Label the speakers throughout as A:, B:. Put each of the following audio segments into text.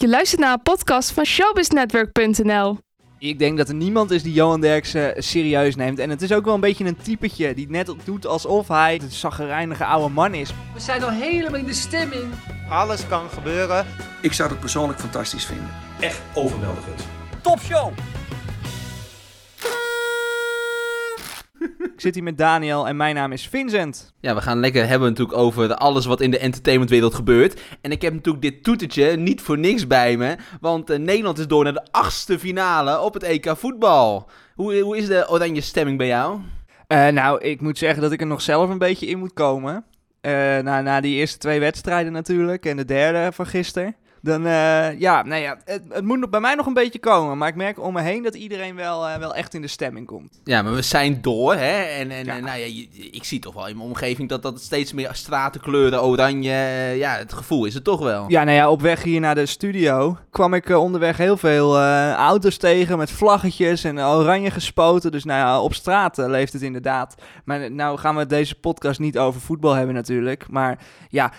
A: Je luistert naar een podcast van showbiznetwork.nl.
B: Ik denk dat er niemand is die Johan Derksen serieus neemt. En het is ook wel een beetje een typetje die net doet alsof hij een zaggerijnige oude man is.
C: We zijn al helemaal in de stemming.
D: Alles kan gebeuren.
E: Ik zou het persoonlijk fantastisch vinden.
F: Echt overweldigend.
B: Topshow! Ik zit hier met Daniel en mijn naam is Vincent.
G: Ja, we gaan lekker hebben natuurlijk over alles wat in de entertainmentwereld gebeurt. En ik heb natuurlijk dit toetertje niet voor niks bij me. Want eh, Nederland is door naar de achtste finale op het EK voetbal. Hoe, hoe is de oranje stemming bij jou?
B: Eh, nou, ik moet zeggen dat ik er nog zelf een beetje in moet komen. Eh, na, na die eerste twee wedstrijden natuurlijk en de derde van gisteren. Dan, eh, ja, nee, ja, het, het moet nog bij mij nog een beetje komen. Maar ik merk om me heen dat iedereen wel, eh, wel echt in de stemming komt.
G: Ja, maar we zijn door, hè? En, en,
B: Ja.
G: en nou ja, je- ik zie toch wel in mijn omgeving dat dat steeds meer stratenkleuren, oranje... eh, Ja, het gevoel is het toch wel.
B: Ja, nou ja, op weg hier naar de studio kwam ik onderweg heel veel auto's tegen met vlaggetjes en oranje gespoten. Dus nou ja, op straat leeft het inderdaad. Maar nou gaan we deze podcast niet over voetbal hebben natuurlijk. Maar ja,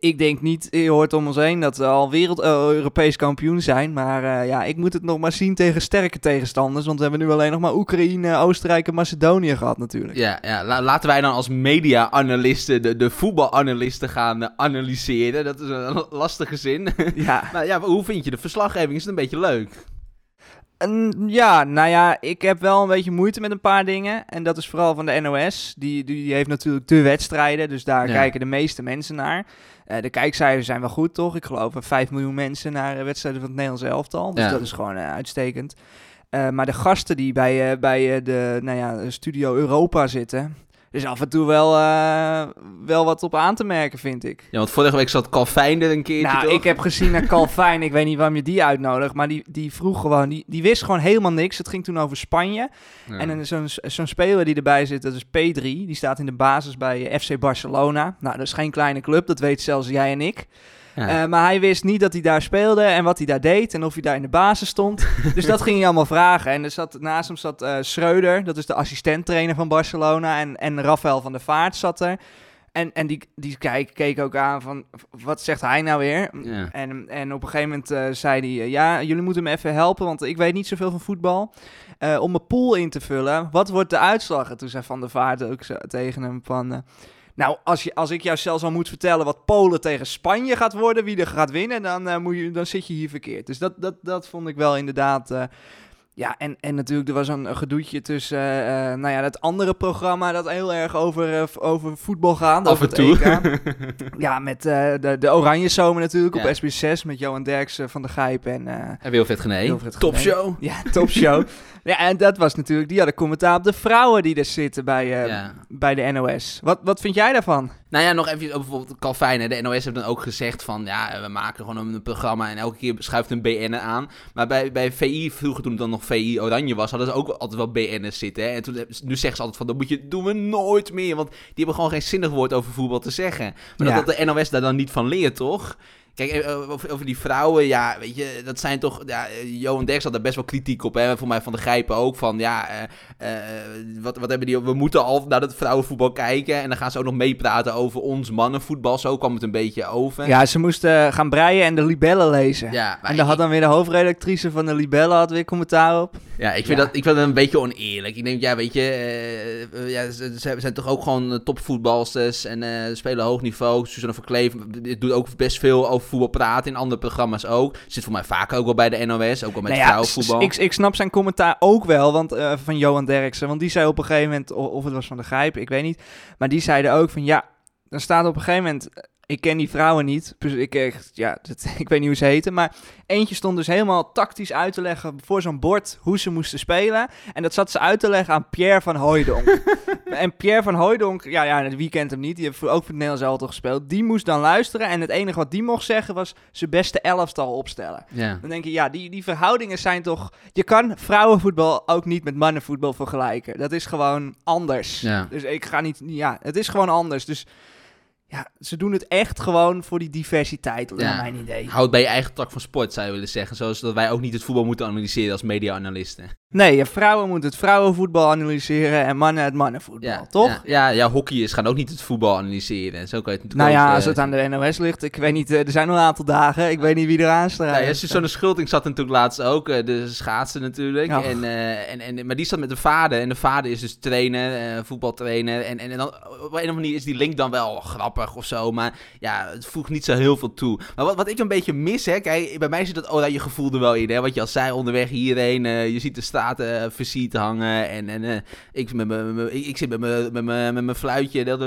B: ik denk niet, je hoort om ons heen dat we al wereld eh, Europees kampioen zijn. Maar eh, ja, ik moet het nog maar zien tegen sterke tegenstanders. Want we hebben nu alleen nog maar Oekraïne, Oostenrijk en Macedonië gehad natuurlijk.
G: Ja, ja la- laten wij dan als media-analisten de, de voetbalanalisten gaan eh, analyseren. Dat is een lastige zin.
B: Ja.
G: maar ja, hoe vind je de verslaggeving? Is het een beetje leuk?
B: Ja, nou ja, ik heb wel een beetje moeite met een paar dingen. En dat is vooral van de NOS. Die, die, heeft natuurlijk de wedstrijden, dus daar
G: Ja.
B: kijken de meeste mensen naar. Eh, de kijkcijfers zijn wel goed, toch? Ik geloof eh, 5 miljoen mensen naar eh, wedstrijden van het Nederlands elftal. Dus
G: Ja.
B: dat is gewoon eh, uitstekend. Maar de gasten die bij, bij de, nou ja, de Studio Europa zitten... is af en toe wel, eh, wel wat op aan te merken, vind ik.
G: Ja, want vorige week zat Calvijn er een keertje,
B: Nou,
G: toch?
B: ik heb gezien naar Calvijn. ik weet niet waarom je die uitnodigt. Maar die, die vroeg gewoon... Die, die wist gewoon helemaal niks. Het ging toen over Spanje.
G: Ja.
B: En zo'n zo'n speler die erbij zit, dat is P3. Die staat in de basis bij eh, FC Barcelona. Nou, dat is geen kleine club. Dat weet zelfs jij en ik.
G: Ja.
B: Eh, maar hij wist niet dat hij daar speelde en wat hij daar deed. En of hij daar in de basis stond. dus dat ging hij allemaal vragen. En er zat, naast hem zat eh Schreuder. Dat is de assistenttrainer van Barcelona. En, en Rafael van der Vaart zat er. En, en die, die kijk, keek ook aan van, wat zegt hij nou weer?
G: Ja.
B: En, en op een gegeven moment eh, zei hij, ja, jullie moeten me even helpen, want ik weet niet zoveel van voetbal. Om mijn pool in te vullen, wat wordt de uitslag? En toen zei Van der Vaart ook zo tegen hem van... nou, als, je, als ik jou zelfs al moet vertellen wat Polen tegen Spanje gaat worden, wie er gaat winnen, dan, eh, moet je, dan zit je hier verkeerd. Dus dat, dat, dat vond ik wel inderdaad... eh, ja, en, en natuurlijk, er was een, gedoetje tussen, eh, nou ja, dat andere programma dat heel erg over, eh, over voetbal gaat.
G: Af
B: over
G: en toe.
B: Ja, met de, de Oranje Zomer natuurlijk
G: Ja.
B: op SBS6 met Johan Derksen van de Gijp en...
G: En Wilfred Genee. Topshow.
B: ja, topshow. ja, en dat was natuurlijk, die hadden commentaar op de vrouwen die er zitten bij,
G: Ja.
B: bij de NOS. Wat, wat vind jij daarvan?
G: Nou ja, nog even over bijvoorbeeld Calvijn. hè. De NOS heeft dan ook gezegd van... Ja, we maken gewoon een programma en elke keer schuift een BN'er aan. Maar bij, bij VI, vroeger toen dan nog VI Oranje was... hadden ze ook altijd wel BN'ers zitten. Hè. En toen, nu zeggen ze altijd van... Dat moet je, doen we nooit meer. Want die hebben gewoon geen zinnig woord over voetbal te zeggen. Maar
B: Ja.
G: dat, dat de NOS daar dan niet van leert, toch? Kijk, eh, over, over die vrouwen, ja, weet je, dat zijn toch... Ja, eh, Johan Derks had daar best wel kritiek op, hè. Voor mij van de Grijpen ook, van ja, eh, eh, wat, wat hebben die... We moeten al naar het vrouwenvoetbal kijken en dan gaan ze ook nog meepraten over ons mannenvoetbal. Zo kwam het een beetje over.
B: Ja, ze moesten gaan breien en de libellen lezen.
G: Ja,
B: en daar had dan weer de hoofdredactrice van de libellen had weer commentaar op.
G: Ja, ik vind,
B: Ja.
G: Dat, ik vind dat een beetje oneerlijk. Ik denk, ja, weet je, eh, eh, ja, ze, ze zijn toch ook gewoon eh, topvoetbalsters en eh, spelen hoog niveau. Suzanne van Kleef doet ook best veel over voetbal praten in andere programma's ook. Zit voor mij vaak ook wel bij de NOS, ook wel met
B: Nou ja,
G: vrouwenvoetbal.
B: Ik, ik snap zijn commentaar ook wel want, eh, van Johan Derksen. Want die zei op een gegeven moment, of het was van de Grijp, ik weet niet. Maar die zeiden ook van ja, dan staat op een gegeven moment... Ik ken die vrouwen niet, dus ik, echt, ja, dat, ik weet niet hoe ze heten. Maar eentje stond dus helemaal tactisch uit te leggen voor zo'n bord hoe ze moesten spelen. En dat zat ze uit te leggen aan Pierre van Hooijdonk. en Pierre van Hooijdonk, ja, ja, wie kent hem niet? Die heeft voor- ook voor het Nederlands elftal gespeeld. Die moest dan luisteren en het enige wat die mocht zeggen was zijn beste elftal opstellen.
G: Ja.
B: Dan denk je, ja, die, die verhoudingen zijn toch... Je kan vrouwenvoetbal ook niet met mannenvoetbal vergelijken. Dat is gewoon anders. Dus ik ga niet... Ja, het is gewoon anders. Dus Ja, ze doen het echt gewoon voor die diversiteit, naar
G: Ja.
B: mijn idee.
G: Houd bij je eigen tak van sport, zou je willen zeggen. Zoals dat wij ook niet het voetbal moeten analyseren als media-analisten.
B: Nee, vrouwen moeten het vrouwenvoetbal analyseren en mannen het mannenvoetbal,
G: Ja,
B: toch?
G: Ja, ja, ja, hockeyers gaan ook niet het voetbal analyseren. Zo kan je het
B: Nou ja, als
G: eh,
B: het aan de NOS ligt, ik weet niet, eh, er zijn nog een aantal dagen, ik weet niet wie er aan staat.
G: Nou ja, Susanne Schulting zat natuurlijk laatst ook, eh, de schaatsen natuurlijk. En, eh, en, en, maar die zat met de vader. En de vader is dus trainer, eh, voetbaltrainer. En, en, en dan, op een of andere manier is die link dan wel grappig of zo. Maar ja, het voegt niet zo heel veel toe. Maar wat, wat ik een beetje mis, hè. Kijk, bij mij zit dat oranje gevoel er wel in, hè. Wat je al zei, onderweg hierheen. eh, je ziet de straten uh, versierd hangen. En, en eh, ik, met me, ik, zit met mijn met me, met fluitje. Dat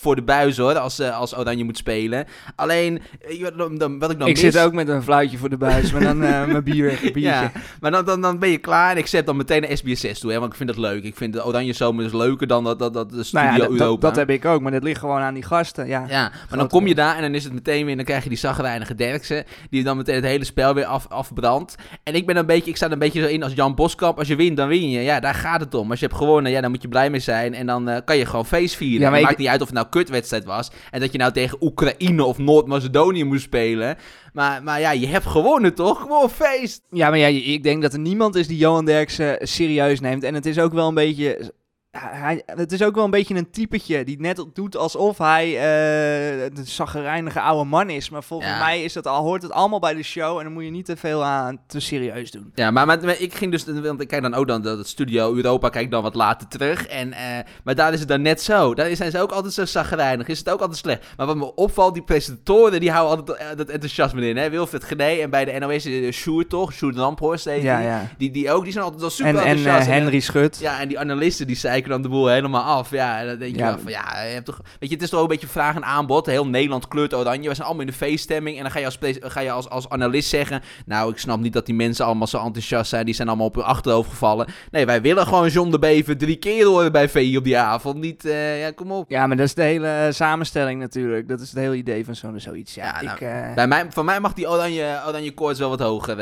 G: voor de buis hoor, als, eh, als Oranje moet spelen. Alleen, eh, wat- dan, wat ik dan
B: ik
G: mis...
B: zit ook met een fluitje voor de buis, maar dan eh, mijn bier, biertje.
G: Ja, maar dan, dan, dan ben je klaar en ik zet dan meteen een SBS6 toe, hè, want ik vind dat leuk. Ik vind de Oranje Zomer dus leuker dan dat, dat, dat de Studio
B: Nou ja, dat- dat,
G: Europa.
B: dat heb ik ook, maar dat ligt gewoon aan die gasten. Ja,
G: Ja, maar dan kom je daar en dan is het meteen weer, dan krijg je die zagrijnige Derksen, die dan meteen het hele spel weer af, afbrandt. En ik ben een beetje, ik sta er een beetje zo in als Jan Boskamp, als je wint, dan win je. Ja, daar gaat het om. Als je hebt gewonnen, ja, dan moet je blij mee zijn en dan kan je gewoon feest vieren.
B: Ja,
G: Ja,
B: maar
G: het maakt niet uit of het nou kutwedstrijd was en dat je nou tegen Oekraïne of Noord-Macedonië moest spelen. Maar, maar ja, je hebt gewonnen toch? Gewoon feest!
B: Ja, maar ja, ik denk dat er niemand is die Johan Derksen serieus neemt. En het is ook wel een beetje... Hij, het is ook wel een beetje een typetje die net doet alsof hij eh een zaggerijnige oude man is. Maar volgens
G: Ja.
B: mij is dat al, hoort het allemaal bij de show en dan moet je niet te veel aan te serieus doen.
G: Ja, maar, maar, maar ik ging dus, want ik kijk dan ook dan dat het Studio Europa, kijk dan wat later terug. En, eh, maar daar is het dan net zo. Daar zijn ze ook altijd zo zagrijnig, is het ook altijd slecht. Maar wat me opvalt, die presentatoren, die houden altijd eh, dat enthousiasme in. Hè? Wilfred Gené en bij de NOS is Sjoerd toch, Sjoerd Lamphorst
B: Ja,
G: die.
B: ja.
G: Die, die ook, die zijn altijd wel super
B: En, en
G: enthousiast.
B: Henry Schut.
G: Ja, en die analisten die zeiken dan de boel helemaal af. Ja, dan denk je
B: Ja.
G: van, ja, je hebt toch... Weet je, het is toch ook een beetje vraag en aanbod. Heel Nederland kleurt oranje. We zijn allemaal in de feeststemming. En dan ga je als, ga je als, als analist zeggen... Nou, ik snap niet dat die mensen allemaal zo enthousiast zijn. Die zijn allemaal op hun achterhoofd gevallen. Nee, wij willen gewoon John de Bever drie keer horen bij VI op die avond. Niet, eh, ja, kom op.
B: Ja, maar dat is de hele eh, samenstelling natuurlijk. Dat is het hele idee van zo'n zoiets. Ja,
G: Ja, nou,
B: ik, eh,
G: Bij mij, van mij mag die oranje, oranje koorts wel wat hoger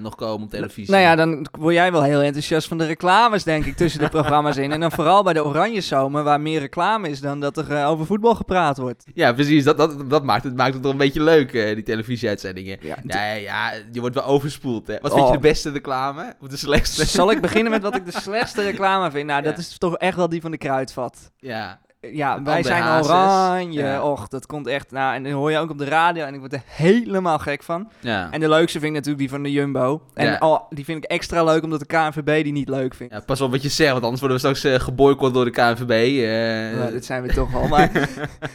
G: nog komen op televisie.
B: Nou ja, dan word jij wel heel enthousiast van de reclames, denk ik, tussen de programma's in. En dan vooral bij de Oranje Zomer, waar meer reclame is dan dat er eh, over voetbal gepraat wordt.
G: Ja, precies. Dat, dat, dat maakt, het, maakt het toch een beetje leuk, eh, die televisieuitzendingen.
B: Ja,
G: Nee, ja, je wordt wel overspoeld, hè. Wat
B: Oh.
G: vind je de beste reclame? Of de slechtste?
B: Zal ik beginnen met wat ik de slechtste reclame vind? Nou, dat
G: Ja.
B: is toch echt wel die van de Kruidvat.
G: Ja.
B: Ja, wij zijn
G: Hazes.
B: oranje.
G: Ja.
B: Och, dat komt echt... Nou, en dan hoor je ook op de radio en ik word er helemaal gek van.
G: Ja.
B: En de leukste vind ik natuurlijk die van de Jumbo. En
G: Ja.
B: al, die vind ik extra leuk omdat de KNVB die niet leuk vindt.
G: ja, pas op wat je zegt, want anders worden we straks eh, geboycott door de KNVB. eh.
B: Nou, dit zijn we toch al. Maar...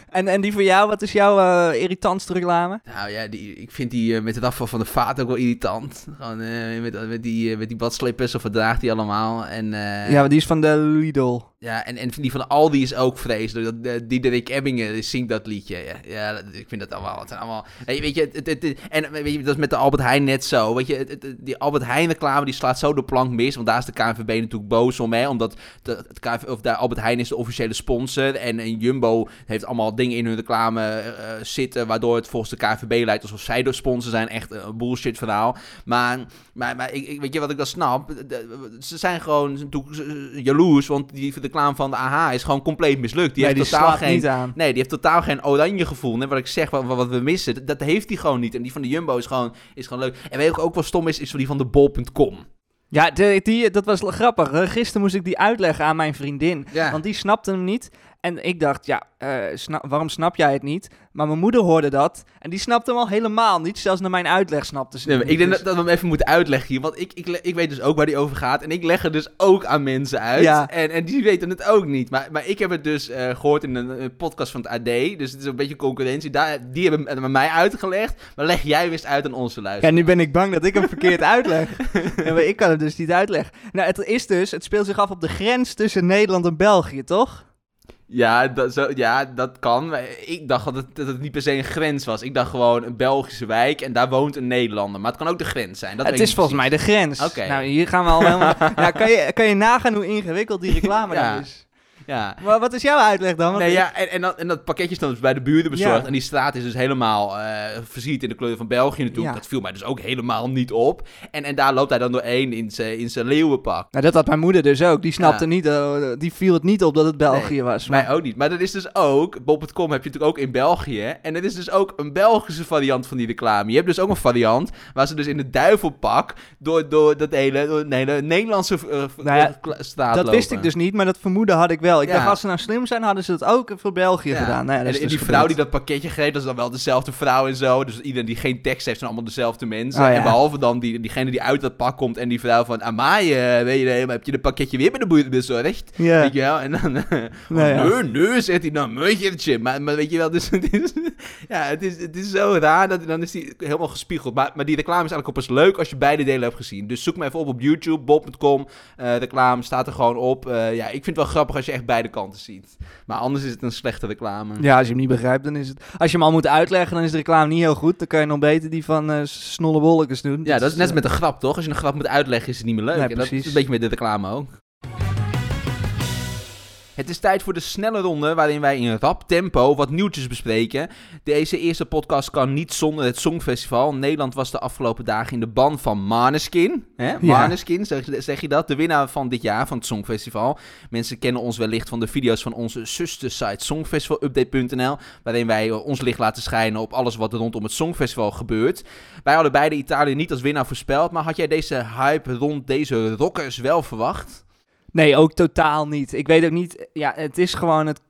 B: en, en die voor jou, wat is jouw eh, irritantste reclame?
G: Nou ja, die, ik vind die met het afval van de vaat ook wel irritant. Gewoon met, met, die, met die badslippers of wat draagt die allemaal. En,
B: Ja, die is van de Lidl.
G: Ja, en, en die van Aldi is ook vreselijk. Dat, de, Diederik Ebbingen zingt dat liedje. Ja, ja ik vind dat allemaal... Het zijn allemaal je, weet je, het, en weet je, dat is met de Albert Heijn net zo. Weet je, die Albert Heijn reclame die slaat zo de plank mis. Want daar is de KNVB natuurlijk boos om. Hè, omdat de, het of de Albert Heijn is de officiële sponsor. En, Jumbo heeft allemaal dingen in hun reclame eh, eh, zitten... waardoor het volgens de KNVB lijkt alsof zij de sponsor zijn. Echt een bullshit verhaal. Maar, maar, maar ik, weet je wat ik dan snap? De- de- ze zijn gewoon jaloers, want die reclame van de AH is gewoon compleet mislukt. Die
B: nee,
G: heeft
B: die
G: totaal geen...
B: niet aan.
G: Nee, die heeft totaal geen oranje gevoel. En wat ik zeg, wat, wat we missen, dat, dat heeft hij gewoon niet. En die van de Jumbo is gewoon, is gewoon leuk. En weet je ook, wat stom is, is die van de bol.com.
B: Ja, de, die, dat was grappig. hè. Gisteren moest ik die uitleggen aan mijn vriendin.
G: Ja.
B: Want die snapte hem niet. En ik dacht, ja, eh, waarom snap jij het niet? Maar mijn moeder hoorde dat. En die snapte hem al helemaal niet. Zelfs naar mijn uitleg snapte ze
G: Nee, ik denk dat, dat we hem even moeten uitleggen hier. Want ik, ik, ik weet dus ook waar die over gaat. En ik leg het dus ook aan mensen uit.
B: Ja.
G: En, en die weten het ook niet. Maar, maar ik heb het dus eh, gehoord in een, een podcast van het AD. Dus het is een beetje concurrentie. Daar, die hebben het aan mij uitgelegd. Maar leg jij wist uit aan onze
B: Ja,
G: luisteraars.
B: nu ben ik bang dat ik hem verkeerd uitleg. ja, maar ik kan het dus niet uitleggen. Nou, het is dus, het speelt zich af op de grens tussen Nederland en België, toch?
G: Ja, dat, zo, ja, dat kan. Maar ik dacht dat het, dat het niet per se een grens was. Ik dacht gewoon een Belgische wijk en daar woont een Nederlander. Maar het kan ook de grens zijn. Dat
B: het is volgens mij de grens.
G: Oké.
B: Nou, hier gaan we al helemaal... ja, kan, je, kan je nagaan hoe ingewikkeld die reclame
G: Ja.
B: is?
G: Ja.
B: Maar wat is jouw uitleg dan? Want
G: Nee, ja, en, en, dat, en dat pakketje is dan dus bij de buren bezorgd.
B: Ja.
G: En die straat is dus helemaal eh versierd in de kleur van België natuurlijk.
B: Ja.
G: Dat viel mij dus ook helemaal niet op. En, en daar loopt hij dan doorheen in zijn in zijn leeuwenpak.
B: Nou, dat had mijn moeder dus ook. Die snapte
G: Ja.
B: niet, eh, die viel het niet op dat het België
G: Nee,
B: was.
G: Mij ook niet. Maar dat is dus ook, Bob.com heb je natuurlijk ook in België. En dat is dus ook een Belgische variant van die reclame. Je hebt dus ook een variant waar ze dus in het duivelpak door, door dat hele, door een hele Nederlandse eh,
B: Nou
G: straat
B: dat
G: lopen.
B: wist ik dus niet, maar dat vermoeden had ik wel. Ik
G: Ja.
B: dacht, als ze nou slim zijn, hadden ze dat ook voor België
G: Ja.
B: gedaan. Nou ja, dat
G: en
B: dus
G: die vrouw die dat pakketje geeft, dat is dan wel dezelfde vrouw en zo. Dus iedereen die geen tekst heeft, zijn allemaal dezelfde mensen.
B: Oh.
G: En behalve dan die, diegene die uit dat pak komt en die vrouw van... Amai, eh, weet je, heb je een pakketje weer bij de boer bezorgd?
B: Ja.
G: Weet je wel? En dan... eh,
B: Nou.
G: Nee, nee, zegt hij dan, meutje. Maar, maar weet je wel, dus het is... Ja, het is, het is zo raar, dat, dan is die helemaal gespiegeld. Maar, maar die reclame is eigenlijk ook pas leuk als je beide delen hebt gezien. Dus zoek me even op op YouTube, bob.com, eh, reclame, staat er gewoon op. Eh, ja, ik vind het wel grappig als je echt beide kanten ziet. Maar anders is het een slechte reclame.
B: Ja, als je hem niet begrijpt, dan is het... Als je hem al moet uitleggen, dan is de reclame niet heel goed. Dan kan je nog beter die van eh snolle wolkens doen.
G: Ja, dat is net als
B: eh,
G: met een grap, toch? Als je een grap moet uitleggen, is het niet meer leuk.
B: Nee,
G: en dat is
B: precies.
G: een beetje met de reclame ook. Het is tijd voor de snelle ronde waarin wij in rap tempo wat nieuwtjes bespreken. Deze eerste podcast kan niet zonder het Songfestival. Nederland was de afgelopen dagen in de ban van Maneskin. Hè? Maneskin, zeg, zeg je dat? De winnaar van dit jaar van het Songfestival. Mensen kennen ons wellicht van de video's van onze zustersite songfestivalupdate.nl. Waarin wij ons licht laten schijnen op alles wat er rondom het Songfestival gebeurt. Wij hadden beide Italië niet als winnaar voorspeld. Maar had jij deze hype rond deze rockers wel verwacht?
B: Nee, ook totaal niet. Ik weet ook niet... Ja, het is gewoon het...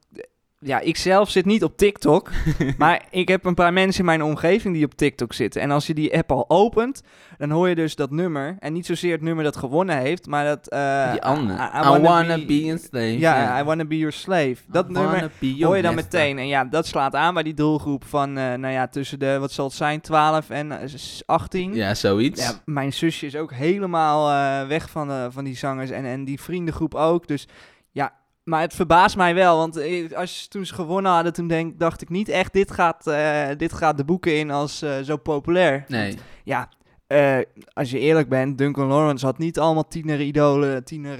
B: Ja, ik zelf zit niet op TikTok. maar ik heb een paar mensen in mijn omgeving die op TikTok zitten. En als je die app al opent, dan hoor je dus dat nummer. En niet zozeer het nummer dat gewonnen heeft, maar dat... eh,
G: Die andere.
B: I,
G: I, wanna be, a slave.
B: Ja, I wanna be your slave. Dat
G: I
B: nummer
G: be
B: hoor je dan meteen. En ja, dat slaat aan bij die doelgroep van, eh, nou ja, tussen de, wat zal het zijn, 12 en eh, s- 18.
G: Ja, zoiets.
B: Ja, mijn zusje is ook helemaal eh, weg van, eh, van die zangers en, en die vriendengroep ook. Dus ja, maar het verbaast mij wel. Want als, toen ze gewonnen hadden, toen denk, dacht ik niet echt, dit gaat, eh, dit gaat de boeken in als eh, zo populair.
G: Nee.
B: Ja, eh, als je eerlijk bent, Duncan Lawrence had niet allemaal tiener-idolen, tiener...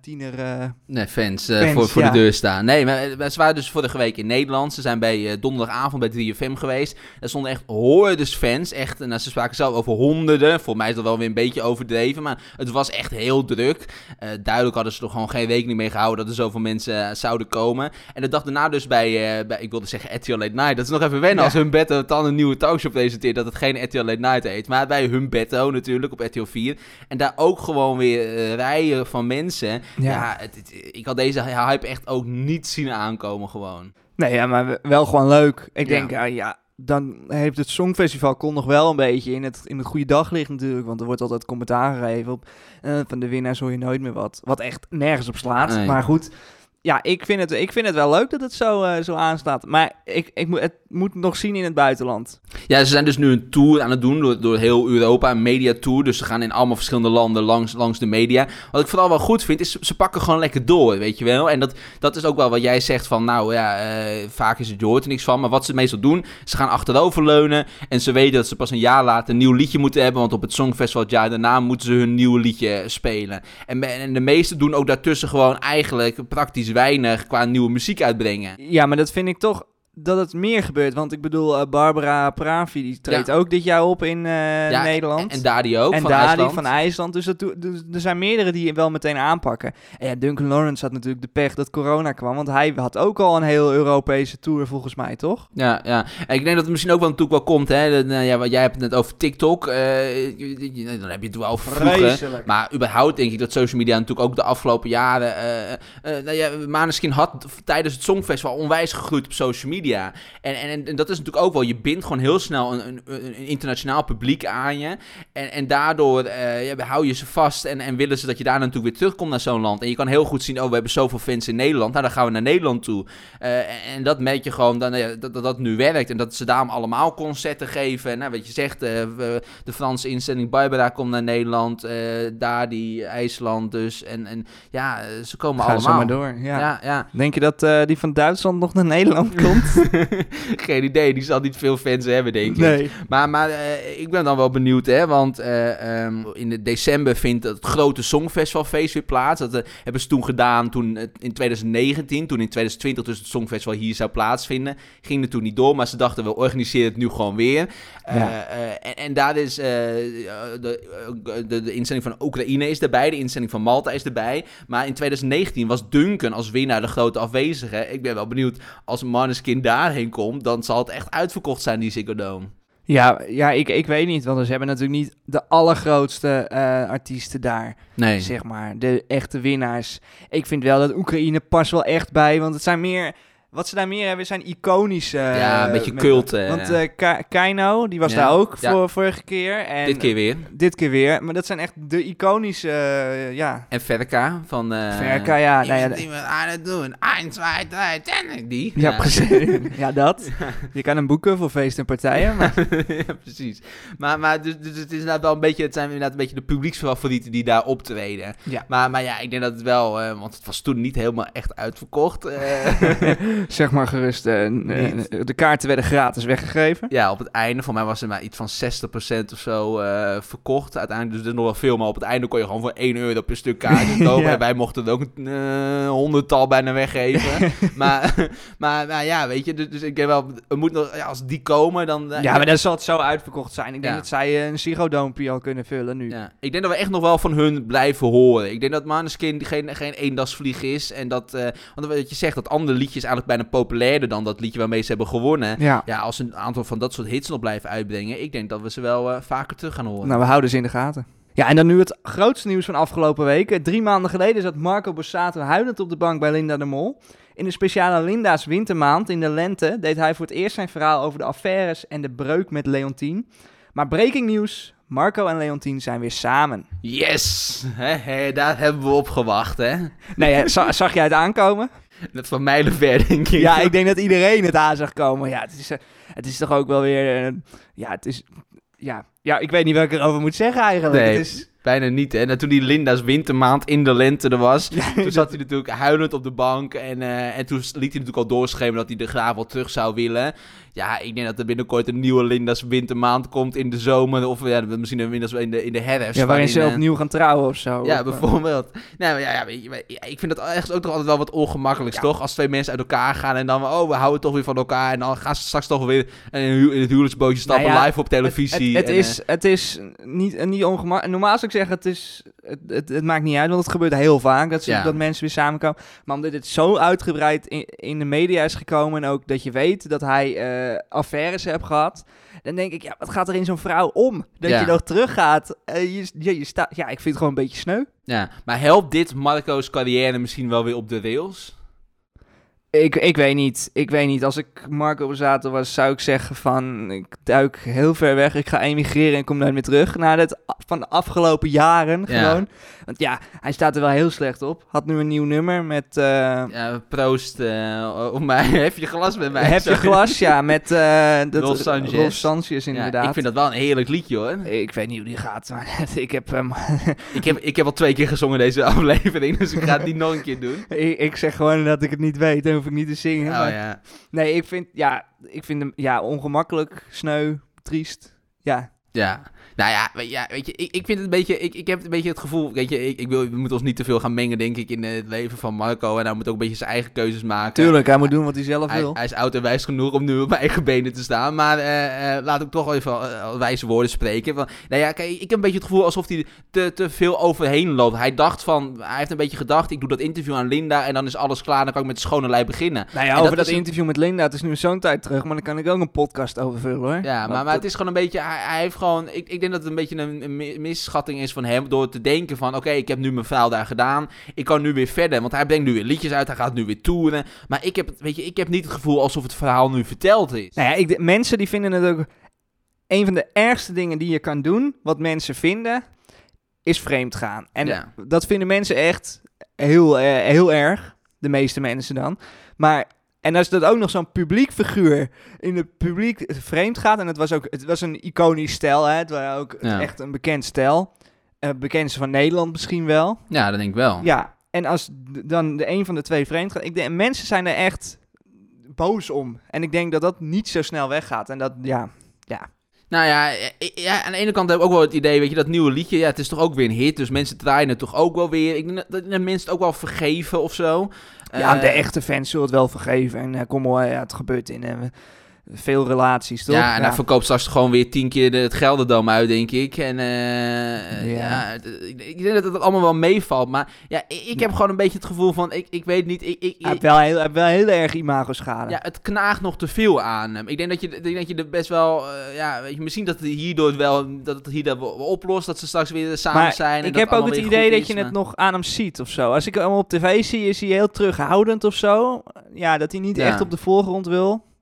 B: tiener eh,
G: Nee, fans,
B: Fans,
G: voor, voor
B: ja.
G: de deur staan. Nee, maar, ze waren dus vorige week in Nederland. Ze zijn bij donderdagavond bij 3FM geweest. Daar stonden echt hordes fans. Echt, en ze spraken zelf over honderden. Volgens mij is dat wel weer een beetje overdreven. Maar het was echt heel druk. Duidelijk hadden ze er gewoon geen rekening mee gehouden dat er zoveel mensen zouden komen. En de dag daarna dus bij, bij ik wilde zeggen RTL Late Night. Dat is nog even wennen
B: Ja.
G: als Humbetto dan een nieuwe talkshow presenteert. Dat het geen RTL Late Night heet. Maar bij Humbetto natuurlijk op RTL 4. En daar ook gewoon weer eh, rijen van mensen. Ja, het, het- ik had deze hype echt ook niet zien aankomen gewoon.
B: Nee, ja, maar wel gewoon leuk. Ik denk, ja, ja, dan heeft het Songfestival kon nog wel een beetje in het, in het goede daglicht natuurlijk. Want er wordt altijd commentaar gegeven op. eh, van de winnaars hoor je nooit meer wat. Wat echt nergens op slaat.
G: Nee.
B: Maar goed, ja, ik vind, het, ik vind het wel leuk dat het zo, eh, zo aanslaat. Maar ik, ik moet, het moet nog zien in het buitenland.
G: Ja, ze zijn dus nu een tour aan het doen door, door heel Europa, een mediatour. Dus ze gaan in allemaal verschillende landen langs, langs de media. Wat ik vooral wel goed vind, is ze, pakken gewoon lekker door, weet je wel. En dat, dat is ook wel wat jij zegt van, nou ja, eh, vaak is het, je hoort er niks van. Maar wat ze meestal doen, ze gaan achteroverleunen. En ze weten dat ze pas een jaar later een nieuw liedje moeten hebben. Want op het Songfestival het jaar daarna moeten ze hun nieuwe liedje spelen. En, en de meesten doen ook daartussen gewoon eigenlijk praktisch weinig qua nieuwe muziek uitbrengen.
B: Ja, maar dat vind ik toch dat het meer gebeurt. Want ik bedoel, eh, Barbara Pravi, die treedt ook dit jaar op in eh,
G: Ja,
B: Nederland.
G: En, en Dadi ook,
B: en
G: van
B: Dadi
G: IJsland.
B: van IJsland. Dus, dat, dus er zijn meerdere die wel meteen aanpakken. En ja, Duncan Lawrence had natuurlijk de pech dat corona kwam. Want hij had ook al een heel Europese tour volgens mij, toch?
G: Ja, ja. En ik denk dat het misschien ook wel natuurlijk wel komt, hè. De- nou ja, wat jij hebt het net over TikTok. eh, dan heb je het wel over vroeger. Maar überhaupt denk ik dat social media natuurlijk ook de afgelopen jaren... eh eh nou ja, Maneskin had tijdens het Songfestival onwijs gegroeid op social media. En, en, en dat is natuurlijk ook wel... Je bindt gewoon heel snel een, een, een internationaal publiek aan je. En, en daardoor eh, ja, hou je ze vast en, en willen ze dat je daar natuurlijk weer terugkomt naar zo'n land. En je kan heel goed zien, oh, we hebben zoveel fans in Nederland. Nou, dan gaan we naar Nederland toe. Eh, en, en dat merk je gewoon dan, dat, dat dat nu werkt. En dat ze daarom allemaal concerten geven. En nou, wat je zegt, eh, de Franse instelling Barbara komt naar Nederland. daar die IJsland dus. En, en ja, ze komen
B: Ga zo
G: allemaal.
B: maar door. Ja.
G: Ja, ja.
B: Denk je dat die van Duitsland nog naar Nederland komt?
G: Geen idee, die zal niet veel fans hebben, denk ik.
B: Nee.
G: Maar, maar eh, ik ben dan wel benieuwd, hè, want eh, ehm, in de december vindt het grote Songfestivalfeest weer plaats. Dat eh, hebben ze toen gedaan toen, in 2019, toen in 2020 dus het Songfestival hier zou plaatsvinden. Ging er toen niet door, maar ze dachten we organiseren het nu gewoon weer.
B: Ja.
G: en, en daar is de, de, de instelling van Oekraïne is erbij, de instelling van Malta is erbij. Maar in 2019 was Duncan als winnaar de grote afwezige. Ik ben wel benieuwd, als Maneskin daarheen komt, dan zal het echt uitverkocht zijn, die Ziggo Dome.
B: Ja, ja ik, ik weet niet, want ze hebben natuurlijk niet de allergrootste eh, artiesten daar,
G: Nee.
B: zeg maar. De echte winnaars. Ik vind wel dat Oekraïne past wel echt bij, want het zijn meer... Wat ze daar meer hebben zijn iconische...
G: Ja, een beetje
B: met-
G: cult, eh.
B: Want eh Keino, die was
G: Ja,
B: daar ook
G: ja.
B: voor, vorige keer. En
G: Dit keer weer.
B: Dit keer weer. Maar dat zijn echt de iconische, eh, ja...
G: En Verka van... eh
B: Verka, ja, nou ja,
G: Iemand die aan het doen. 1, 2, 3, 10. Die.
B: Ja, precies. ja, dat. Je kan hem boeken voor feesten en partijen. Maar...
G: ja, precies. Maar, maar dus, dus het is inderdaad wel een beetje, het zijn inderdaad een beetje de publieksfavorieten die daar optreden.
B: Ja.
G: Maar, maar ja, ik denk dat het wel, eh, want het was toen niet helemaal echt uitverkocht. eh.
B: zeg maar gerust, eh, n-
G: Niet.
B: eh, de kaarten werden gratis weggegeven.
G: ja, op het einde, voor mij was er maar iets van 60% of zo eh, verkocht. Uiteindelijk, dus er nog wel veel, maar op het einde kon je gewoon voor 1 euro per stuk kaartjes kopen.
B: Ja.
G: En wij mochten er ook een eh, honderdtal bijna weggeven. maar, maar, maar ja, weet je, dus, dus ik denk wel, er moet nog, ja, als die komen, dan... eh,
B: Ja, maar dan zal het zo uitverkocht zijn. Ik denk
G: Ja.
B: dat zij eh, een Ziggo al kunnen vullen nu.
G: Ja, ik denk dat we echt nog wel van hun blijven horen. Ik denk dat Maneskin geen, geen eendagsvlieg is. En dat, eh, want wat je zegt, dat andere liedje is eigenlijk bijna populairder dan dat liedje waarmee ze hebben gewonnen.
B: Ja.
G: Ja, als een aantal van dat soort hits nog blijven uitbrengen, ik denk dat we ze wel eh, vaker terug gaan horen.
B: Nou, we houden ze in de gaten. Ja, en dan nu het grootste nieuws van afgelopen weken. Drie maanden geleden zat Marco Borsato huilend op de bank bij Linda de Mol. In de speciale Linda's wintermaand in de lente deed hij voor het eerst zijn verhaal over de affaires en de breuk met Leontien. Maar breaking nieuws, Marco en Leontien zijn weer samen.
G: Yes! Hè, daar hebben we op gewacht, hè?
B: Nee, zag jij het aankomen?
G: Dat van mijlenver, denk ik.
B: Ja, ik denk dat iedereen het aan zag komen. Ja, het is, eh, het is toch ook wel weer... eh, ja, het is... Ja, ja, ik weet niet wat ik erover moet zeggen eigenlijk.
G: Nee.
B: Het is,
G: Bijna niet, hè? En toen die Linda's wintermaand in de lente er was, toen zat hij natuurlijk huilend op de bank. En, eh, en toen liet hij natuurlijk al doorschemeren dat hij er graag wel terug zou willen. Ja, ik denk dat er binnenkort een nieuwe Linda's wintermaand komt in de zomer. Of ja, misschien inmiddels wel in de, in de herfst.
B: ja, waarin ze
G: eh,
B: opnieuw gaan trouwen of zo.
G: Ja,
B: Of, eh,
G: bijvoorbeeld. Nou ja, ja, ik vind dat ergens ook toch altijd wel wat ongemakkelijks, toch? Als twee mensen uit elkaar gaan en dan, oh, we houden toch weer van elkaar. En dan gaan ze straks toch weer in een het huwelijksbootje stappen,
B: Nou ja,
G: live op televisie.
B: Het, het,
G: en,
B: is, het is niet, niet ongemakkelijk. Normaal zou ik zeggen, het, is, het, het, het maakt niet uit, want het gebeurt heel vaak dat, ze,
G: Ja.
B: dat mensen weer samenkomen. Maar omdat het zo uitgebreid in, in de media is gekomen en ook dat je weet dat hij eh, affaires heeft gehad, dan denk ik, ja, wat gaat er in zo'n vrouw om? Dat
G: Ja.
B: je nog teruggaat. Eh, je, je, je staat, ja, ik vind het gewoon een beetje sneu.
G: ja, maar helpt dit Marco's carrière misschien wel weer op de rails?
B: Ik, ik weet niet. Ik weet niet. Als ik Marco Borsato was, zou ik zeggen van... Ik duik heel ver weg. Ik ga emigreren en kom nooit meer terug. Na het van de afgelopen jaren
G: Ja.
B: gewoon. Want ja, hij staat er wel heel slecht op. Had nu een nieuw nummer met... eh,
G: Ja, proost uh, op mij. Heb je glas met mij?
B: heb je glas? Ja, met... eh dat,
G: Rolf Sanchez.
B: Rolf Sanchez,
G: Ja,
B: inderdaad.
G: ik vind dat wel een heerlijk liedje, hoor.
B: Ik weet niet hoe die gaat, maar ik heb.
G: Ik heb, ik heb al twee keer gezongen deze aflevering, dus ik ga het niet nog een keer doen.
B: ik, ik zeg gewoon dat ik het niet weet. Hoef ik niet te zingen.
G: Oh
B: maar-
G: ja.
B: Nee, ik vind, ja, ik vind hem ja, ongemakkelijk, sneu, triest. Ja,
G: Ja. Nou ja, weet, ja, weet je, ik, ik vind het een beetje, ik, ik heb een beetje het gevoel, weet je, ik, ik wil, we moeten ons niet te veel gaan mengen, denk ik, in het leven van Marco. En hij moet ook een beetje zijn eigen keuzes maken.
B: tuurlijk, hij moet doen wat hij zelf wil.
G: hij is oud en wijs genoeg om nu op mijn eigen benen te staan. Maar eh, eh, laat ik toch even eh, wijze woorden spreken. Van, nou ja, kijk, ik heb een beetje het gevoel alsof hij te, te veel overheen loopt. Hij dacht van, hij heeft een beetje gedacht, ik doe dat interview aan Linda en dan is alles klaar. Dan kan ik met schone lei beginnen.
B: Nou ja,
G: En
B: over
G: dat
B: interview met Linda, het is nu zo'n tijd terug, maar dan kan ik ook een podcast over vullen hoor.
G: Ja, maar,
B: Want
G: maar het is gewoon een beetje, hij, hij heeft gewoon, ik, ik denk dat het een beetje een, een mi- misschatting is van hem door te denken van, oké, ik heb nu mijn verhaal daar gedaan, ik kan nu weer verder, want hij brengt nu weer liedjes uit, hij gaat nu weer toeren, maar ik heb, weet je, ik heb niet het gevoel alsof het verhaal nu verteld is.
B: Nou ja, ik, de- mensen die vinden het ook, een van de ergste dingen die je kan doen, wat mensen vinden, is vreemd gaan. En
G: Ja.
B: dat vinden mensen echt heel, eh, heel erg, de meeste mensen dan. Maar, en als dat ook nog zo'n publiek figuur in het publiek vreemd gaat, en het was ook, het was een iconisch stijl, hè, het was ook
G: Ja.
B: echt een bekend stijl. Eh bekendste van Nederland misschien wel.
G: Ja, dat denk ik wel.
B: Ja, en als dan de een van de twee vreemd gaat, ik denk, mensen zijn er echt, boos om. En ik denk dat dat niet zo snel weggaat. En dat, ja, ja.
G: Nou ja, eh, ja, aan de ene kant heb ik ook wel het idee, weet je, dat nieuwe liedje, ja, het is toch ook weer een hit, dus mensen draaien het toch ook wel weer. Ik denk dat- dat mensen het ook wel vergeven of zo.
B: ja, de
G: Eh,
B: echte fans zullen het wel vergeven. En eh, kom maar, ja, het gebeurt in eh, veel relaties, toch?
G: Ja, en hij verkoopt straks gewoon weer tien keer de, het Gelderdam uit, denk ik. En eh,
B: Ja.
G: ja, ik, denk dat het allemaal wel meevalt. Maar ja, ik, heb gewoon een beetje het gevoel van, ik, ik weet niet, ik, ik,
B: Hij heeft wel heel, heeft wel heel erg imago-schade.
G: ja, het knaagt nog te veel aan hem. Ik denk dat je, ik denk dat je er best wel, eh, ja, weet je, misschien dat het hierdoor wel, dat het hier wel oplost, dat ze straks weer samen
B: maar
G: zijn. en
B: ik
G: dat
B: heb ook het idee dat
G: is,
B: je het nog aan hem ziet of zo. Als ik hem op tv zie, is hij heel terughoudend of zo. Ja, dat hij niet
G: Ja.
B: echt op de voorgrond wil.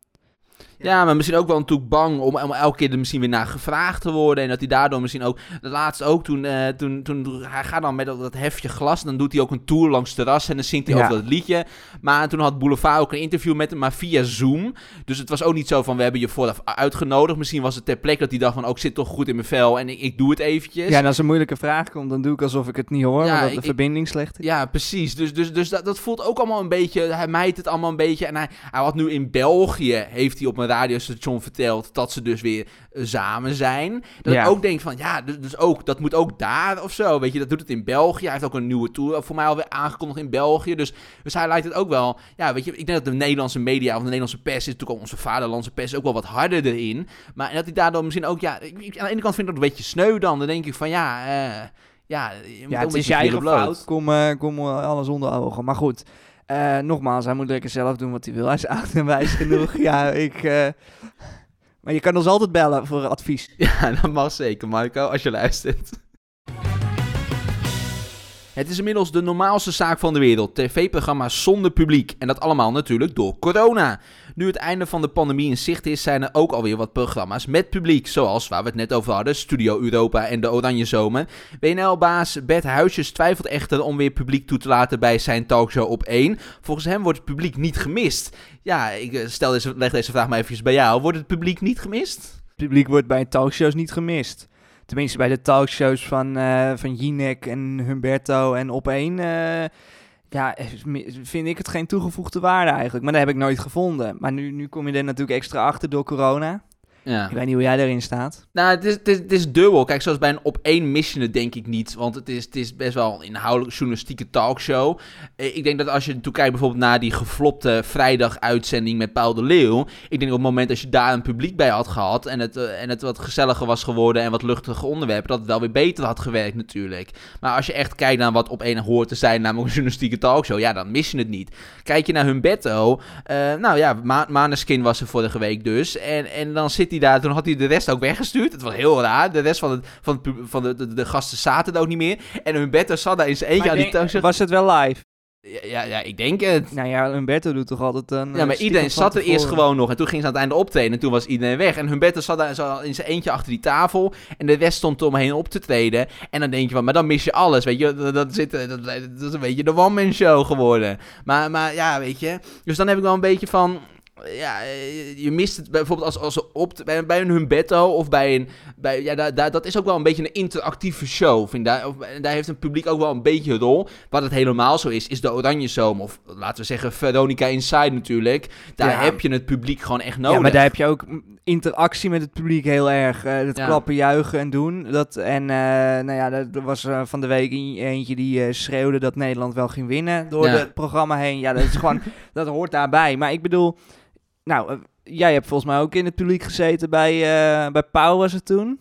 G: Ja, maar misschien ook wel natuurlijk bang om, om elke keer er misschien weer naar gevraagd te worden. En dat hij daardoor misschien ook... De laatste ook toen, eh, toen, toen... Hij gaat dan met dat, dat hefje glas. Dan doet hij ook een tour langs het terras. En dan zingt hij
B: Ja.
G: over dat liedje. Maar toen had Boulevard ook een interview met hem. Maar via Zoom. Dus het was ook niet zo van... We hebben je vooraf uitgenodigd. Misschien was het ter plekke dat hij dacht van... Ook zit toch goed in mijn vel. En ik, ik doe het eventjes.
B: Ja, en als een moeilijke vraag komt, dan doe ik alsof ik het niet hoor,
G: Ja,
B: omdat de
G: ik-
B: verbinding slecht is.
G: Ja, precies. Dus, dus, dus dat, dat voelt ook allemaal een beetje... Hij mijt het allemaal een beetje. En hij, hij had nu in België... Heeft hij op een radiostation verteld... Dat ze dus weer samen zijn. Dat
B: Ja.
G: ik ook denk van... Ja, dus, dus ook... Dat moet ook daar of zo. Weet je, dat doet het in België. Hij heeft ook een nieuwe tour voor mij alweer aangekondigd in België. Dus, dus hij lijkt het ook wel... Ja, weet je... Ik denk dat de Nederlandse media of de Nederlandse pers... Is natuurlijk ook onze vaderlandse pers... Ook wel wat harder erin. Maar en dat hij daardoor misschien ook... Ja, ik, aan de ene kant vind ik dat een beetje sneu dan. Dan denk ik van ja... eh, ja, je moet
B: Ja, het is je eigen fout. Kom, eh, kom eh, alles onder ogen. Maar goed, eh, nogmaals, hij moet lekker zelf doen wat hij wil. Hij is oud en wijs genoeg. Ja, ik... eh, maar je kan ons altijd bellen voor advies.
G: Ja, dat mag zeker, Marco, als je luistert. Het is inmiddels de normaalste zaak van de wereld. TV-programma's zonder publiek. En dat allemaal natuurlijk door corona. Nu het einde van de pandemie in zicht is, zijn er ook alweer wat programma's met publiek. Zoals waar we het net over hadden, Studio Europa en de Oranje Zomer. WNL-baas Bert Huisjes twijfelt echter om weer publiek toe te laten bij zijn talkshow op 1. Volgens hem wordt het publiek niet gemist. Ja, ik eh, stel deze, leg deze vraag maar even bij jou. Wordt het publiek niet gemist?
B: Het publiek wordt bij talkshows niet gemist. Tenminste, bij de talkshows van, eh van Jinek en Humberto en Op1... eh, ja, vind ik het geen toegevoegde waarde eigenlijk. Maar dat heb ik nooit gevonden. Maar nu, nu kom je er natuurlijk extra achter door corona.
G: Ja.
B: Ik weet niet hoe jij erin staat.
G: Nou, het is, het, is, het is dubbel. Kijk, zoals bij een op één het denk ik niet. Want het is, het is best wel een inhoudelijk journalistieke talkshow. Eh, Ik denk dat als je toe kijkt bijvoorbeeld naar die geflopte vrijdag-uitzending met Paul de Leeuw. Ik denk op het moment dat je daar een publiek bij had gehad. En het, eh, en het wat gezelliger was geworden en wat luchtige onderwerpen. Dat het wel weer beter had gewerkt natuurlijk. Maar als je echt kijkt naar wat op één hoort te zijn, namelijk een journalistieke talkshow. Ja, dan mis je het niet. Kijk je naar Humberto. eh nou ja, Ma Maneskin was er vorige week dus. En, en dan zit hij daar. Toen had hij de rest ook weggestuurd. Het was heel raar. De rest van, het, van, het, van de, de, de gasten zaten er ook niet meer. En Humberto zat daar in zijn eentje
B: Maar
G: aan die talkshow.
B: was het wel live?
G: Ja, ja, ja, ik denk het.
B: Nou ja, Humberto doet toch altijd een...
G: Ja, maar
B: stiekem
G: iedereen zat er eerst gewoon nog. En toen ging ze aan het einde optreden. En toen was iedereen weg. En Humberto zat daar zo in zijn eentje achter die tafel. En de rest stond er omheen op te treden. En dan denk je van, maar dan mis je alles. Weet je, dat, dat, zit, dat, dat is een beetje de one-man show geworden. Maar, maar ja, weet je. Dus dan heb ik wel een beetje van... Ja, eh, je mist het bijvoorbeeld als, als ze op, bij, bij een Humberto of bij een... Bij, ja, daar, daar, dat is ook wel een beetje een interactieve show. Vind. Daar, of, daar heeft een publiek ook wel een beetje een rol. Wat het helemaal zo is, is de Oranje Zoom. Of laten we zeggen Veronica Inside natuurlijk. Daar
B: Ja.
G: heb je het publiek gewoon echt nodig.
B: Ja, maar daar heb je ook interactie met het publiek heel erg. eh het
G: Ja.
B: klappen, juichen en doen. Dat, en eh, nou ja, er was eh, van de week eentje die eh, schreeuwde dat Nederland wel ging winnen door
G: Ja.
B: het programma heen. Ja, dat is gewoon, dat hoort daarbij. Maar ik bedoel, nou, eh, jij hebt volgens mij ook in het publiek gezeten bij, eh bij Pauw was het toen.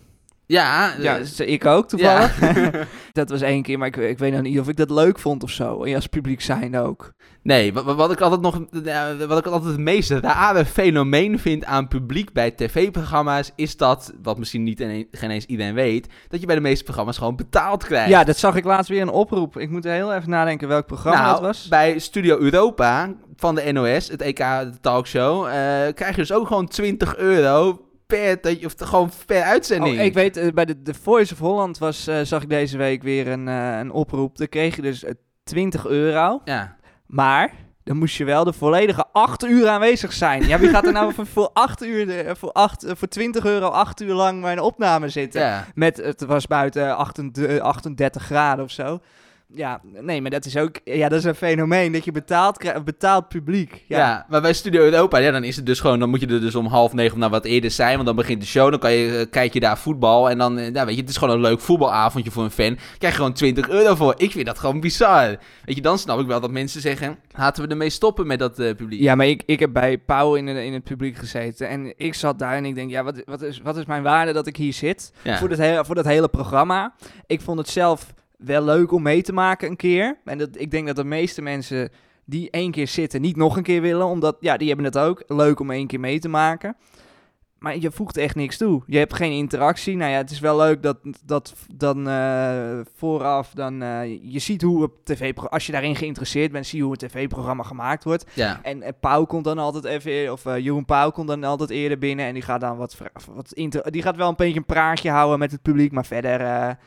G: Ja,
B: Ja, z- ik ook toevallig.
G: ja.
B: dat was één keer, maar ik, ik weet nog niet of ik dat leuk vond of zo. En als publiek zijn ook.
G: Nee, wat, wat ik altijd nog, ja, wat ik altijd het meest rare fenomeen vind aan publiek bij tv-programma's, is dat, wat misschien niet en geen eens iedereen weet, dat je bij de meeste programma's gewoon betaald krijgt.
B: Ja, dat zag ik laatst weer een oproep. Ik moet heel even nadenken welk programma
G: nou,
B: dat was.
G: bij Studio Europa van de NOS, het EK de talkshow, eh, krijg je dus ook gewoon 20 euro per, dat je- of gewoon per uitzending.
B: Oh, ik weet, eh, bij de, de Voice of Holland was, eh, zag ik deze week weer een, eh, een oproep. Daar kreeg je dus eh, 20 euro.
G: Ja.
B: Maar dan moest je wel de volledige 8 uur aanwezig zijn. Ja, wie gaat er nou voor, voor, 8 uur, voor, 8, eh, voor 20 euro 8 uur lang bij een opname zitten?
G: ja.
B: Met, het was buiten 38, 38 graden of zo. Ja, nee, maar dat is ook, ja, dat is een fenomeen dat je betaald krijgt, betaald publiek.
G: Ja.
B: Ja,
G: maar bij Studio Europa, ja, dan is het dus gewoon, dan moet je er dus om half negen of nou wat eerder zijn, want dan begint de show, dan kan je, eh, kijk je daar voetbal en dan, eh, ja, weet je, het is gewoon een leuk voetbalavondje voor een fan. Krijg je gewoon 20 euro voor. Ik vind dat gewoon bizar. Weet je, dan snap ik wel dat mensen zeggen, laten we ermee stoppen met dat eh, publiek.
B: ja maar ik, ik heb bij Pauw in, in het publiek gezeten en ik zat daar en ik denk, ja, wat, wat, is, wat is mijn waarde dat ik hier zit
G: Ja.
B: voor, dat hele, voor dat hele programma? Ik vond het zelf wel leuk om mee te maken een keer. En dat, ik denk dat de meeste mensen die één keer zitten niet nog een keer willen, omdat, ja, die hebben het ook leuk om één keer mee te maken. Maar je voegt echt niks toe. Je hebt geen interactie. Nou ja, het is wel leuk dat, dat dan eh, vooraf dan eh, je ziet hoe het tv als je daarin geïnteresseerd bent, zie je hoe het tv-programma gemaakt wordt.
G: Ja.
B: En eh, Pauw komt dan altijd even, of eh Jeroen Pauw komt dan altijd eerder binnen en die gaat dan wat, wat inter- die gaat wel een beetje een praatje houden met het publiek, maar verder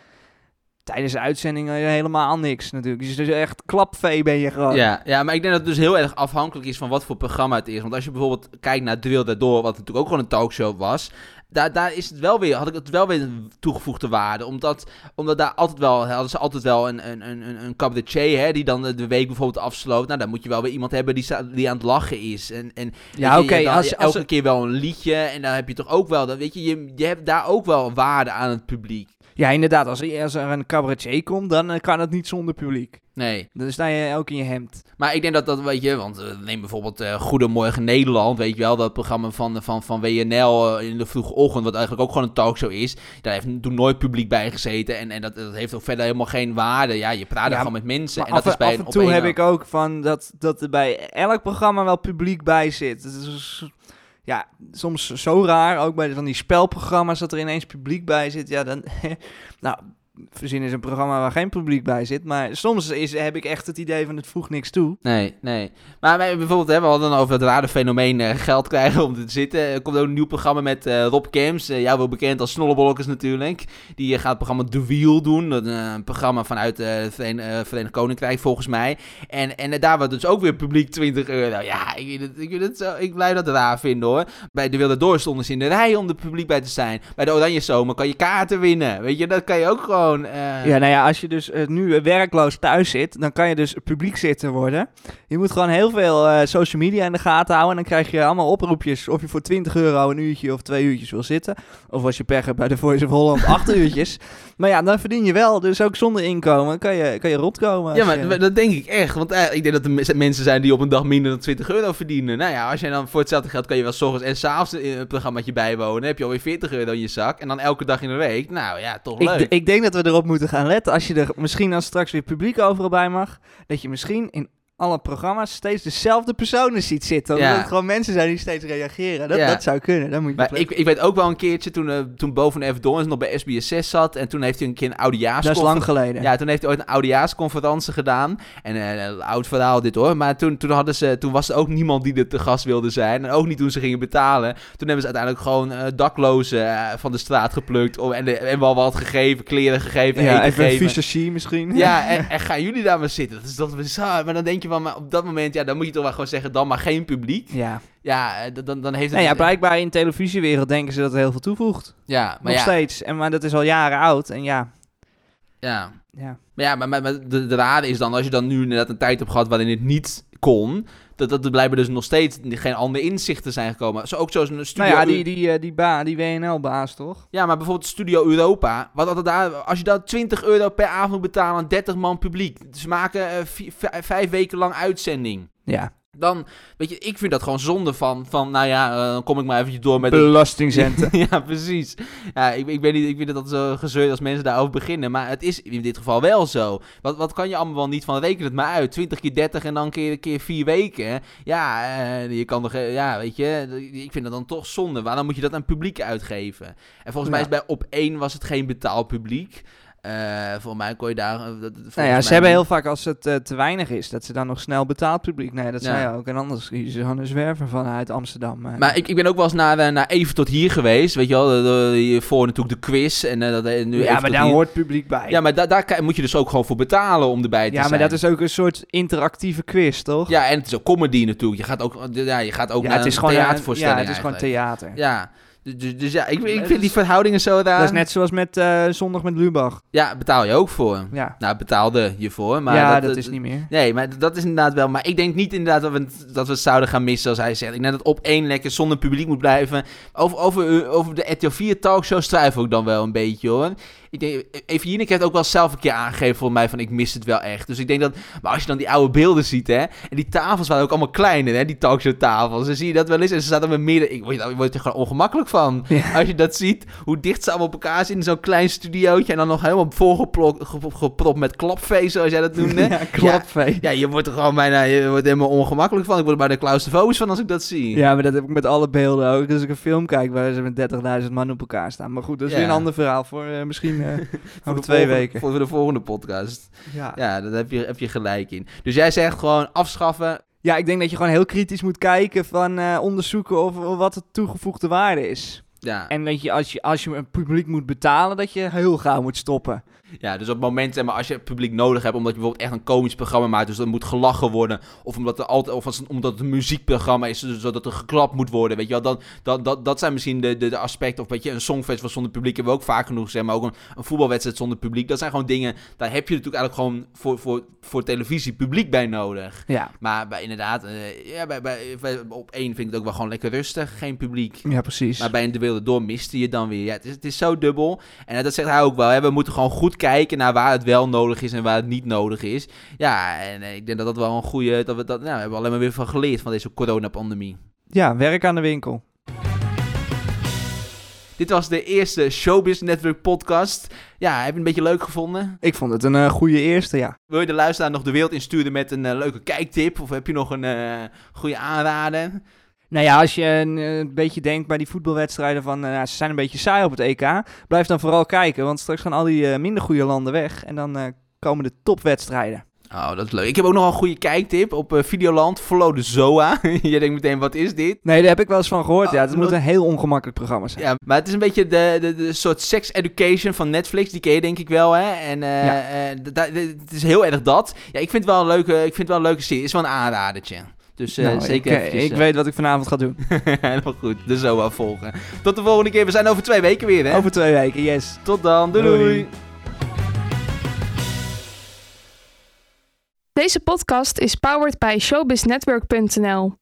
B: tijdens de uitzending helemaal niks natuurlijk. Dus echt klapvee ben je gewoon.
G: Ja, ja, maar ik denk dat het dus heel erg afhankelijk is van wat voor programma het is. Want als je bijvoorbeeld kijkt naar Wereld Daardoor, wat natuurlijk ook gewoon een talkshow was. Daar, daar is het wel weer, had ik het wel weer een toegevoegde waarde. Omdat, omdat daar altijd wel, hadden ze altijd wel een, een, een, een- cabaretier, hè, die dan de, week bijvoorbeeld afsloot. Nou, dan moet je wel weer iemand hebben die, die aan het lachen is. En, en
B: Ja, oké,
G: dan-
B: als-
G: elke
B: er-
G: keer wel een liedje. En dan heb je toch ook wel, dan, weet je, je, je hebt daar ook wel waarde aan het publiek.
B: Ja, inderdaad. Als, er- als er een cabaretier komt, dan eh, kan het niet zonder publiek.
G: Nee.
B: Dan sta je ook in je hemd.
G: Maar ik denk dat dat, weet je, want eh, neem bijvoorbeeld eh, Goedemorgen Nederland, weet je wel, dat programma van, van, van WNL in de vroege ochtend, wat eigenlijk ook gewoon een talkshow is. Daar heeft toen nooit publiek bij gezeten en, en dat, dat heeft ook verder helemaal geen waarde. Ja, je praat
B: Ja,
G: er gewoon met mensen
B: Maar
G: en dat is bij
B: af en toe heb ik ook van dat, dat er bij elk programma wel publiek bij zit. Het is, ja, soms zo raar, ook bij van die spelprogramma's, dat er ineens publiek bij zit. Ja, dan, nou, verzin is een programma waar geen publiek bij zit. Maar soms is, heb ik echt het idee van het voegt niks toe.
G: Nee, nee. Maar bijvoorbeeld, hè, we hadden over het rare fenomeen eh, geld krijgen om te zitten. Er komt ook een nieuw programma met eh, Rob Camps, eh jou wel bekend als Snollebollekes natuurlijk. Die gaat het programma The Wheel doen, een programma vanuit het Veren- Verenigd Koninkrijk volgens mij. En, en daar wordt dus ook weer publiek 20 euro. Ja, ik, ik, het zo, ik blijf dat raar vinden hoor. Bij De Wilde Door in de rij om er publiek bij te zijn. Bij de Oranje Zomer kan je kaarten winnen. Weet je, dat kan je ook gewoon... eh,
B: Ja, nou ja, als je dus eh, nu werkloos thuis zit, dan kan je dus publiek zitten worden. Je moet gewoon heel veel eh, social media in de gaten houden. En dan krijg je allemaal oproepjes of je voor 20 euro een uurtje of twee uurtjes wil zitten. Of als je pech hebt bij de Voice of Holland, acht uurtjes. Maar ja, dan verdien je wel. Dus ook zonder inkomen kan je, kan je rondkomen.
G: Ja, maar
B: je-
G: dat denk ik echt. Want ik denk dat er me- mensen zijn die op een dag minder dan 20 euro verdienen. Nou ja, als jij dan voor hetzelfde geld kan je wel 's ochtends en s'avonds een programmaatje bijwonen. Dan heb je alweer 40 euro in je zak. En dan elke dag in de week. Nou ja, toch
B: ik,
G: leuk.
B: ik denk dat we erop moeten gaan letten. Als je er misschien als straks weer publiek overal bij mag. Dat je misschien in alle programma's steeds dezelfde personen ziet zitten. Omdat
G: Ja.
B: het gewoon mensen zijn die steeds reageren. Dat,
G: Ja.
B: dat zou kunnen. Dat moet je
G: Maar ik, ik weet ook wel een keertje toen, eh, toen boven F. Dorens nog bij SBS 6 zat. En toen heeft hij een keer een oudejaars
B: Dat is lang geleden.
G: Ja, toen heeft hij ooit een oudejaarsconferentie gedaan. En eh, een oud verhaal dit hoor. Maar toen, toen, hadden ze, toen was er ook niemand die er te gast wilde zijn. En ook niet toen ze gingen betalen. Toen hebben ze uiteindelijk gewoon eh, daklozen van de straat geplukt. Om, en, de- en wel wat gegeven, kleren gegeven,
B: ja,
G: eten
B: even een visagie misschien.
G: Ja, en, en gaan jullie daar maar zitten? Dat is toch bizar. Maar dan denk je van, maar op dat moment, ja, dan moet je toch wel gewoon zeggen, dan maar geen publiek.
B: Ja.
G: Ja, eh, dan, dan heeft het...
B: Nou ja, blijkbaar in de televisiewereld denken ze dat het heel veel toevoegt.
G: Ja, maar
B: Nog
G: ja,
B: steeds. En, maar dat is al jaren oud. En ja,
G: ja.
B: ja.
G: Maar ja, maar, maar, maar de, de rade is dan, als je dan nu inderdaad een tijd hebt gehad waarin het niet kon, dat, dat er blijkbaar dus nog steeds geen andere inzichten zijn gekomen. Zo, ook zoals een studio...
B: Nou ja, die, die, eh, die, ba, die WNL-baas toch?
G: Ja, maar bijvoorbeeld Studio Europa. Wat daar, als je daar 20 euro per avond moet betalen aan 30 man publiek. Ze maken vij- vijf weken lang uitzending.
B: Ja.
G: Dan, weet je, ik vind dat gewoon zonde van, van nou ja, eh, dan kom ik maar eventjes door met...
B: Belastingcenten.
G: ja, precies. Ja, ik, ik weet niet, ik vind het altijd zo gezeurd als mensen daarover beginnen. Maar het is in dit geval wel zo. Wat, wat kan je allemaal wel niet van? Reken het maar uit. 20 keer 30 en dan keer, keer 4 weken. Ja, eh, je kan toch, eh, ja, weet je, ik vind dat dan toch zonde. Waarom moet je dat aan publiek uitgeven? En volgens mij is bij op 1 was het geen betaalpubliek. Eh volgens mij kon je daar... eh, dat-
B: Nou ja, ze hebben heel vaak als het eh, te weinig is, dat ze dan nog snel betaald publiek. Nee, dat
G: Ja.
B: zei je ook. En anders gewoon een zwerver vanuit Amsterdam.
G: Maar ik, ik ben ook wel eens naar, naar Even tot hier geweest. Weet je wel, hiervoor natuurlijk de quiz. En dat, nu
B: ja,
G: Even
B: maar daar
G: hier.
B: hoort publiek bij.
G: Ja, maar da- daar kan- moet je dus ook gewoon voor betalen om erbij te
B: Ja,
G: zijn.
B: maar dat is ook een soort interactieve quiz, toch?
G: Ja, en het is ook comedy natuurlijk. Je gaat ook, ja, je gaat ook
B: Ja,
G: naar
B: het is
G: een
B: gewoon
G: theatervoorstelling
B: Ja, het is gewoon theater.
G: Ja, Dus, dus, dus ja, ik, ik vind die verhoudingen zo raar.
B: Dat is net zoals met eh, Zondag met Lubach.
G: Ja, betaal je ook voor.
B: Ja,
G: Nou, betaalde je voor, maar...
B: ja
G: dat,
B: dat, is niet meer.
G: Nee, maar dat is inderdaad wel. Maar ik denk niet inderdaad dat we, dat we het zouden gaan missen als hij zegt. Ik denk dat op één lekker zonder publiek moet blijven. Over, over, over de RTL 4 talkshows twijfel ik dan wel een beetje hoor. Ik denk, even Jinek heeft ook wel zelf een keer aangegeven voor mij van ik mis het wel echt. Dus ik denk dat, maar als je dan die oude beelden ziet hè, en die tafels waren ook allemaal kleiner hè, die talkshow tafels. Dan zie je dat wel eens en ze zaten met midden, ik word, je- word er gewoon ongemakkelijk van.
B: Ja.
G: Als je dat ziet, hoe dicht ze allemaal op elkaar zitten in zo'n klein studiootje en dan nog helemaal volgepropt gepropt met klapvezel zoals jij dat noemde.
B: Ja, klapvee.
G: Ja, je wordt er gewoon bijna je wordt helemaal ongemakkelijk van. Ik word er bijna claustrofobisch van als ik dat zie.
B: Ja, maar dat heb ik met alle beelden ook. Als ik een film kijk waar ze met 30.000 man op elkaar staan. Maar goed, dat is
G: Ja.
B: weer een ander verhaal voor eh, misschien
G: voor
B: over
G: de
B: twee
G: volgende-
B: weken.
G: Voor de volgende podcast.
B: Ja.
G: Ja, daar heb je, heb je gelijk in. Dus jij zegt gewoon afschaffen.
B: ja, ik denk dat je gewoon heel kritisch moet kijken van eh, onderzoeken of, of wat de toegevoegde waarde is.
G: Ja.
B: En dat je als, je als je een publiek moet betalen, dat je heel gauw moet stoppen.
G: Ja, dus op het moment, zeg maar, als je het publiek nodig hebt, omdat je bijvoorbeeld echt een komisch programma maakt, dus er moet gelachen worden, of omdat, er altijd, of als, omdat het een muziekprogramma is, dus zodat er geklapt moet worden, weet je wel, dan, dat, dat, dat zijn misschien de, de, de aspecten, of weet je, een songfestival zonder publiek hebben we ook vaak genoeg gezegd, maar ook een, een voetbalwedstrijd zonder publiek, dat zijn gewoon dingen, daar heb je natuurlijk eigenlijk gewoon voor, voor, voor televisie publiek bij nodig.
B: Ja,
G: Maar bij, inderdaad, eh, ja, bij, bij, bij- op één vind ik het ook wel gewoon lekker rustig, geen publiek.
B: ja precies.
G: Maar bij een de wilde door miste je dan weer. Ja, het, is, het is zo dubbel. En dat zegt hij ook wel. Hè. We moeten gewoon goed kijken naar waar het wel nodig is en waar het niet nodig is. Ja, en eh, ik denk dat dat wel een goede... Dat we, dat, nou, we hebben alleen maar weer van geleerd van deze coronapandemie.
B: Ja, werk aan de winkel.
G: Dit was de eerste Showbiz Network podcast. Ja, heb je het een beetje leuk gevonden?
B: Ik vond het een eh, goede eerste, ja.
G: Wil je de luisteraar nog de wereld insturen met een eh, leuke kijktip? Of heb je nog een goede aanrader?
B: Nou ja, als je een, eh, een beetje denkt bij die voetbalwedstrijden van eh, ze zijn een beetje saai op het EK, blijf dan vooral kijken, want straks gaan al die eh, minder goede landen weg en dan komen de topwedstrijden.
G: Oh, dat is leuk. Ik heb ook nog een goede kijktip op Videoland. Follow de ZOA. je denkt meteen, wat is dit?
B: Nee, daar heb ik wel eens van gehoord.
G: Oh,
B: ja, het moet een heel ongemakkelijk programma zijn.
G: Ja, maar het is een beetje de, de, de soort sex education van Netflix. Die ken je denk ik wel, hè? En
B: Ja.
G: da- het is heel erg dat. Ja, ik vind het wel een leuke, ik vind wel een leuke serie. Het is wel een aanradertje. Dus eh,
B: Nou,
G: zeker
B: ik,
G: eventjes,
B: ik
G: eh,
B: weet wat ik vanavond ga doen.
G: Helemaal goed, de ZOA volgen. Tot de volgende keer. We zijn over twee weken weer, hè?
B: Over twee weken, yes.
G: Tot dan. doei.
B: Doei.
G: doei.
A: Deze podcast is powered bij showbiznetwork.nl.